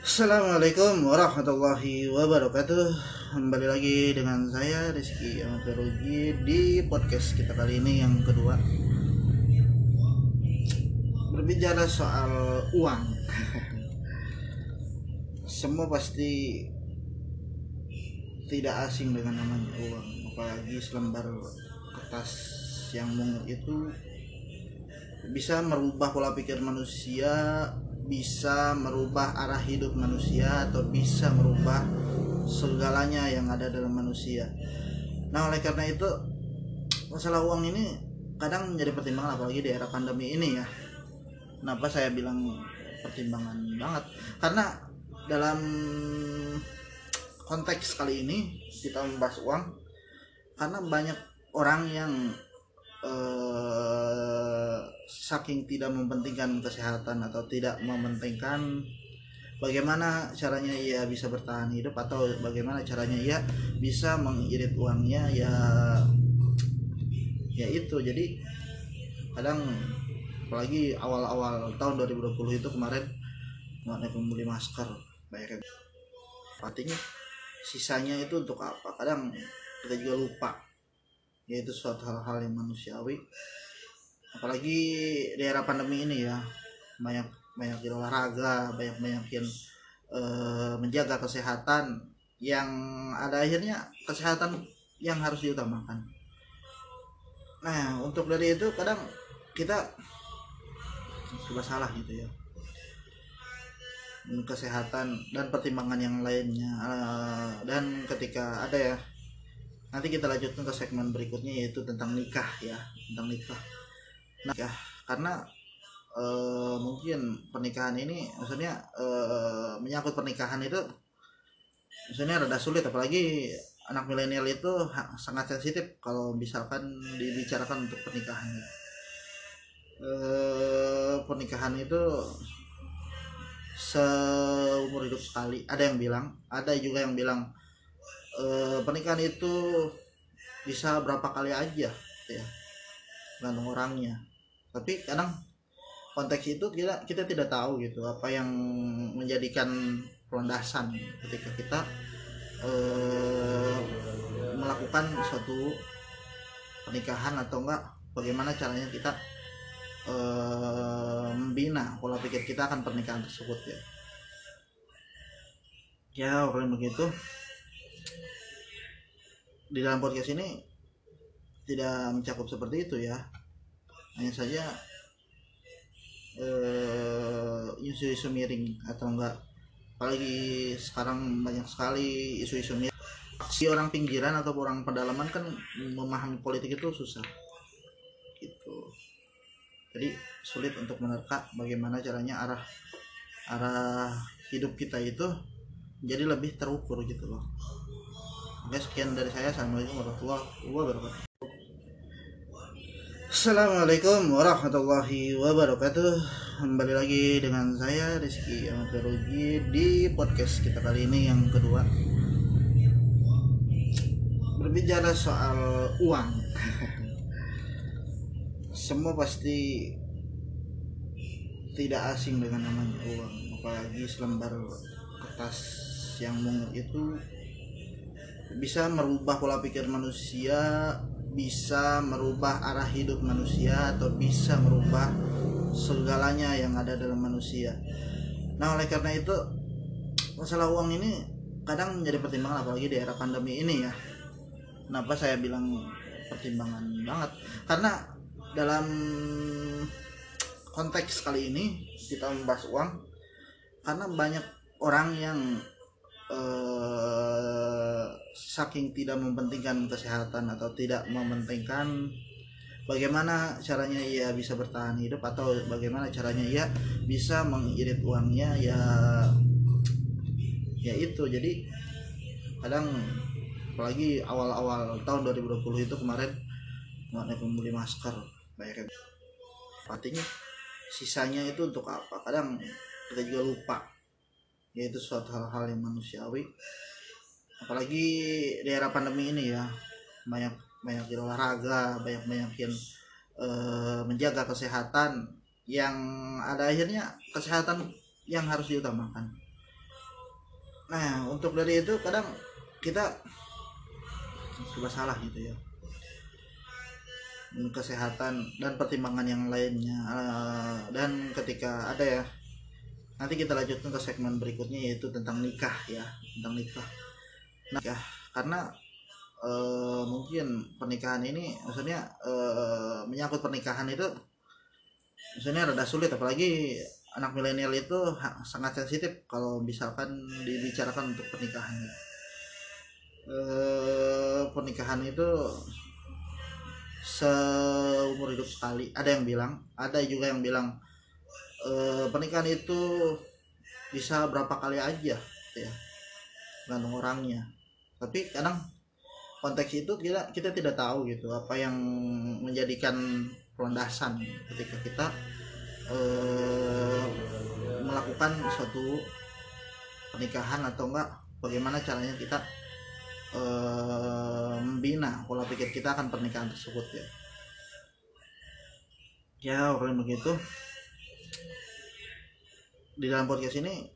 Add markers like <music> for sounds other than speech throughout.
Assalamualaikum warahmatullahi wabarakatuh. Kembali lagi dengan saya Rizky Amaterugi Di podcast kita kali ini yang kedua. Berbicara soal uang. <laughs> Semua pasti Tidak asing dengan namanya uang Apalagi selembar kertas yang mungil itu Bisa merubah pola pikir manusia bisa merubah arah hidup manusia atau bisa merubah segalanya yang ada dalam manusia. Nah, oleh karena itu masalah uang ini kadang menjadi pertimbangan apalagi di era pandemi ini ya. Kenapa saya bilang pertimbangan banget? Karena dalam konteks kali ini kita membahas uang karena banyak orang yang eh, saking tidak mementingkan kesehatan atau tidak mementingkan bagaimana caranya ia bisa bertahan hidup atau bagaimana caranya ia bisa mengirit uangnya ya ya itu. Jadi kadang apalagi awal-awal tahun 2020 itu kemarin nggak membeli masker banyak yang artinya sisanya itu untuk apa? Kadang kita juga lupa yaitu suatu hal-hal yang manusiawi apalagi di era pandemi ini ya banyak banyak olahraga banyak banyakin uh, menjaga kesehatan yang ada akhirnya kesehatan yang harus diutamakan. Nah untuk dari itu kadang kita sudah salah gitu ya. Kesehatan dan pertimbangan yang lainnya uh, dan ketika ada ya nanti kita lanjutkan ke segmen berikutnya yaitu tentang nikah ya tentang nikah nah ya karena e, mungkin pernikahan ini maksudnya e, menyangkut pernikahan itu maksudnya rada sulit apalagi anak milenial itu sangat sensitif kalau misalkan dibicarakan untuk pernikahan. E, pernikahan itu seumur hidup sekali. Ada yang bilang ada juga yang bilang e, pernikahan itu bisa berapa kali aja ya tergantung orangnya tapi kadang konteks itu kita kita tidak tahu gitu apa yang menjadikan landasan ketika kita e, melakukan suatu pernikahan atau enggak bagaimana caranya kita e, membina pola pikir kita akan pernikahan tersebut ya. Ya kalau begitu di dalam podcast ini tidak mencakup seperti itu ya hanya saja isu-isu uh, miring atau enggak. Apalagi sekarang banyak sekali isu-isu miring. Si orang pinggiran atau orang pedalaman kan memahami politik itu susah. Gitu. Jadi sulit untuk menerka bagaimana caranya arah arah hidup kita itu jadi lebih terukur gitu loh. Oke sekian dari saya. Assalamualaikum warahmatullahi wabarakatuh Assalamualaikum warahmatullahi wabarakatuh. Kembali lagi dengan saya Rizky Amaterugi Di podcast kita kali ini yang kedua. Berbicara soal uang. <laughs> Semua pasti Tidak asing dengan namanya uang Apalagi selembar kertas yang mungil itu bisa merubah pola pikir manusia bisa merubah arah hidup manusia atau bisa merubah segalanya yang ada dalam manusia. Nah oleh karena itu masalah uang ini kadang menjadi pertimbangan apalagi di era pandemi ini ya. Kenapa saya bilang pertimbangan banget? Karena dalam konteks kali ini kita membahas uang karena banyak orang yang eh, saking tidak mementingkan kesehatan atau tidak mementingkan bagaimana caranya ia bisa bertahan hidup atau bagaimana caranya ia bisa mengirit uangnya ya ya itu. Jadi kadang apalagi awal-awal tahun 2020 itu kemarin nggak membeli masker banyak artinya sisanya itu untuk apa? Kadang kita juga lupa yaitu suatu hal-hal yang manusiawi. Apalagi di era pandemi ini ya banyak banyak olahraga banyak banyakin uh, menjaga kesehatan yang ada akhirnya kesehatan yang harus diutamakan. Nah untuk dari itu kadang kita serba salah gitu ya. Kesehatan dan pertimbangan yang lainnya Eh, dan ketika ada ya nanti kita lanjutkan ke segmen berikutnya yaitu tentang nikah ya. Tentang nikah. Nikah. Karena eh, mungkin pernikahan ini maksudnya eh, menyangkut pernikahan itu maksudnya rada sulit. Apalagi anak milenial itu sangat sensitif kalau misalkan dibicarakan untuk pernikahan. Eh pernikahan itu seumur hidup sekali. Ada yang bilang ada juga yang bilang eh, pernikahan itu bisa berapa kali aja ya. Tergantung orangnya. Tapi kadang konteks itu kita kita tidak tahu gitu apa yang menjadikan landasan ketika kita eh, melakukan suatu pernikahan atau enggak bagaimana caranya kita eh, membina pola pikir kita akan pernikahan tersebut ya. Ya kalau begitu di dalam podcast ini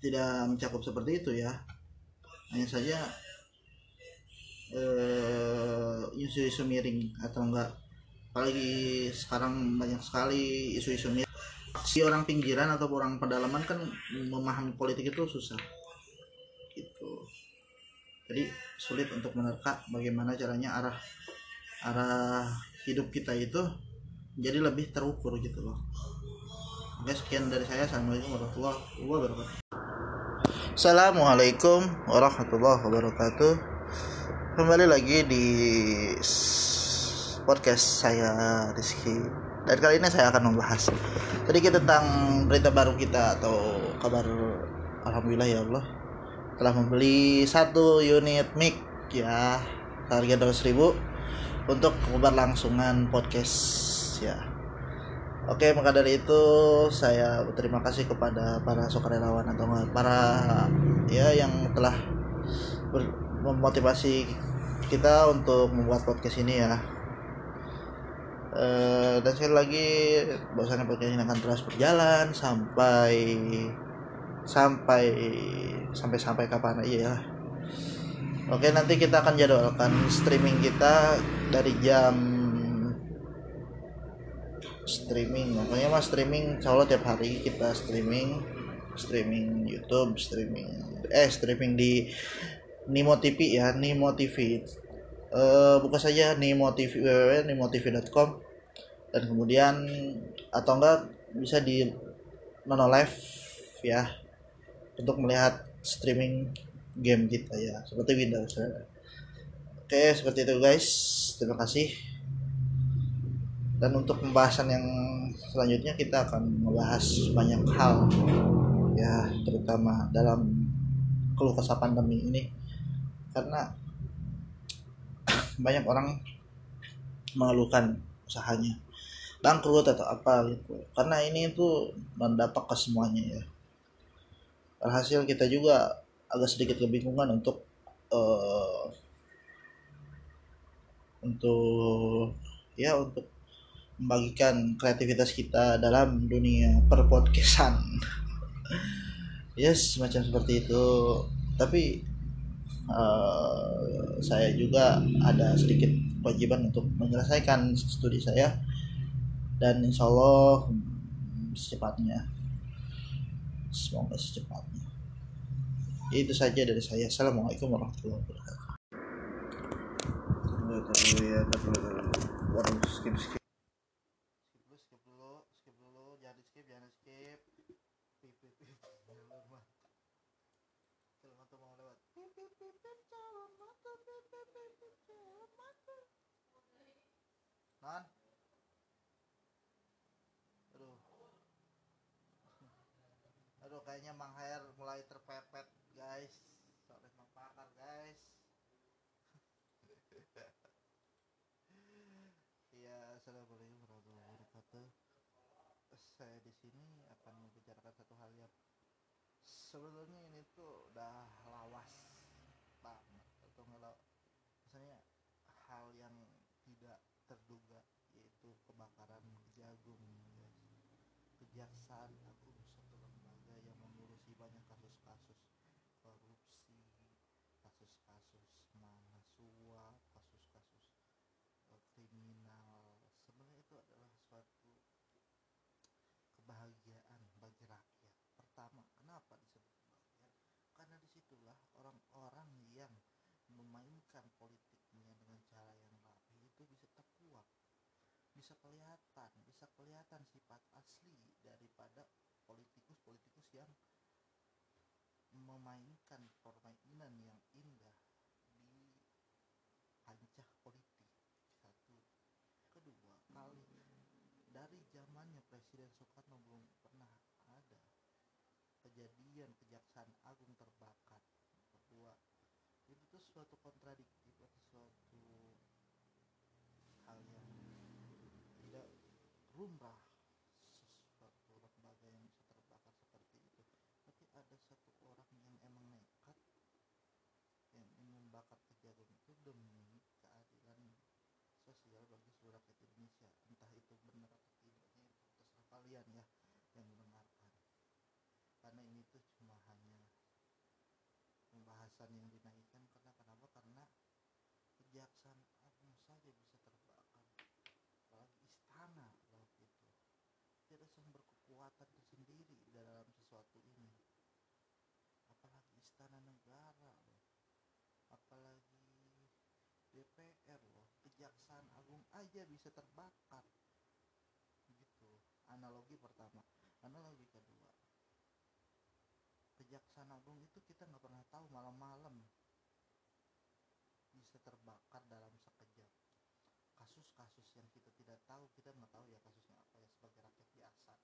tidak mencakup seperti itu ya. Hanya saja eh, isu-isu miring atau enggak. Apalagi sekarang banyak sekali isu-isu miring. Si orang pinggiran atau orang pedalaman kan memahami politik itu susah. Gitu. Jadi sulit untuk menerka bagaimana caranya arah arah hidup kita itu jadi lebih terukur gitu loh oke sekian dari saya. Assalamualaikum warahmatullahi wabarakatuh. Assalamualaikum warahmatullahi wabarakatuh. Kembali lagi di podcast saya Rizky. Dan kali ini saya akan membahas sedikit tentang berita baru kita atau kabar alhamdulillah ya Allah telah membeli satu unit mic ya harga 200.000 ribu untuk keberlangsungan podcast ya Oke maka dari itu saya berterima kasih kepada para sukarelawan atau para ya yang telah memotivasi kita untuk membuat podcast ini ya. Eh, dan sekali lagi bahwasannya podcast ini akan terus berjalan sampai sampai sampai sampai kapan aja ya Oke nanti kita akan jadwalkan streaming kita dari jam streaming. Pokoknya mas streaming Allah tiap hari kita streaming streaming YouTube streaming eh streaming di Nimo TV ya Nimo TV eh buka saja Nimo TV www.nimotv.com dan kemudian atau enggak bisa di Nono Live ya untuk melihat streaming game kita ya seperti Windows. Oke seperti itu guys. Terima kasih dan untuk pembahasan yang selanjutnya kita akan membahas banyak hal ya terutama dalam keluh kesah pandemi ini. Karena banyak orang mengeluhkan usahanya. Bangkrut atau apa gitu. Karena ini itu mendapat ke semuanya ya. Alhasil kita juga agak sedikit kebingungan untuk eh, untuk ya untuk membagikan kreativitas kita dalam dunia perpodcastan. <laughs> Yes semacam seperti itu. Tapi eh, saya juga ada sedikit kewajiban untuk menyelesaikan studi saya. Dan insya Allah secepatnya. Semoga secepatnya. Itu saja dari saya. Assalamualaikum warahmatullahi wabarakatuh. Ya kayaknya Mang Hair mulai terpepet guys soalnya Mang Pakar guys <laughs> Iya, assalamualaikum warahmatullahi wabarakatuh. Saya di sini akan membicarakan satu hal yang sebetulnya ini tuh udah lawas banget atau kalau misalnya hal yang tidak terduga yaitu kebakaran jagung guys. Kejaksaan banyak kasus-kasus korupsi kasus-kasus mana suap kasus-kasus e, kriminal. Sebenarnya itu adalah suatu kebahagiaan bagi rakyat. Pertama kenapa disebut kebahagiaan? Karena di situlah orang-orang yang memainkan politiknya dengan cara yang rapi itu bisa terkuak bisa kelihatan bisa kelihatan sifat asli daripada politikus-politikus yang memainkan permainan yang indah di kancah politik satu. Kedua kali dari zamannya Presiden Soekarno belum pernah ada kejadian kejaksaan agung terbakar kedua itu tuh suatu kontradiktif atau suatu hal yang tidak rumrah sesuatu lembaga yang bisa terbakar seperti itu tapi ada satu orang yang emang nekat yang ingin membakar kejadian itu demi keadilan sosial bagi seluruh rakyat Indonesia entah itu benar atau tidaknya itu terserah kalian ya yang mendengarkan. Karena ini tuh cuma hanya pembahasan yang dinaikkan karena kenapa? Karena kejaksaan agung saja bisa terbakar. Apalagi istana loh gitu. Tidak sumber kekuatan tersendiri dalam sesuatu ini. Apalagi istana negara loh apalagi DPR loh kejaksaan agung aja bisa terbakar. Gitu. Analogi pertama. Analogi kedua. Kejaksaan agung itu kita nggak pernah tahu malam-malam bisa terbakar dalam sekejap. Kasus-kasus yang kita tidak tahu kita nggak tahu ya kasusnya apa ya sebagai rakyat biasa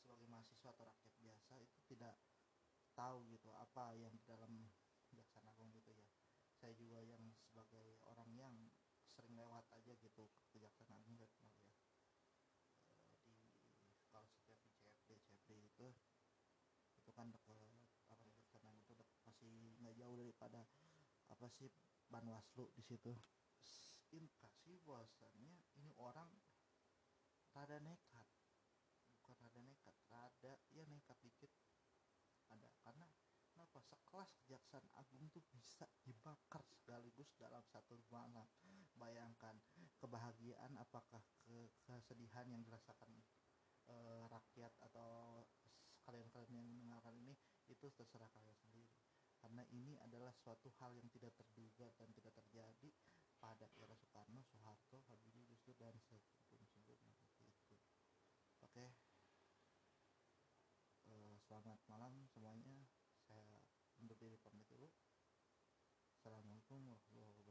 sebagai mahasiswa atau rakyat biasa itu tidak tahu gitu apa yang di dalam kejaksaan agung gitu ya. Saya juga yang sebagai orang yang sering lewat aja gitu ke kejaksaan agung gitu ya di kalau setiap di CFD CFD itu itu kan dekat apa kejaksaan itu deket, masih nggak jauh daripada apa sih Banwaslu di situ. Indikasi bahwasannya ini orang rada nekat. Bukan rada nekat rada ya nekat dikit. Ada karena kenapa sekelas kejaksaan agung tuh bisa dibakar sekaligus dalam satu malam bayangkan kebahagiaan apakah ke kesedihan yang dirasakan e, rakyat atau kalian-kalian yang mendengarkan ini itu terserah kalian sendiri karena ini adalah suatu hal yang tidak terduga dan tidak terjadi pada era Soekarno, Soeharto, Habibie, Gusdur dan sebelum-sebelumnya itu. Oke, e, selamat malam semuanya. Saya untuk diri pamit dulu. Assalamualaikum warahmatullahi wabarakatuh.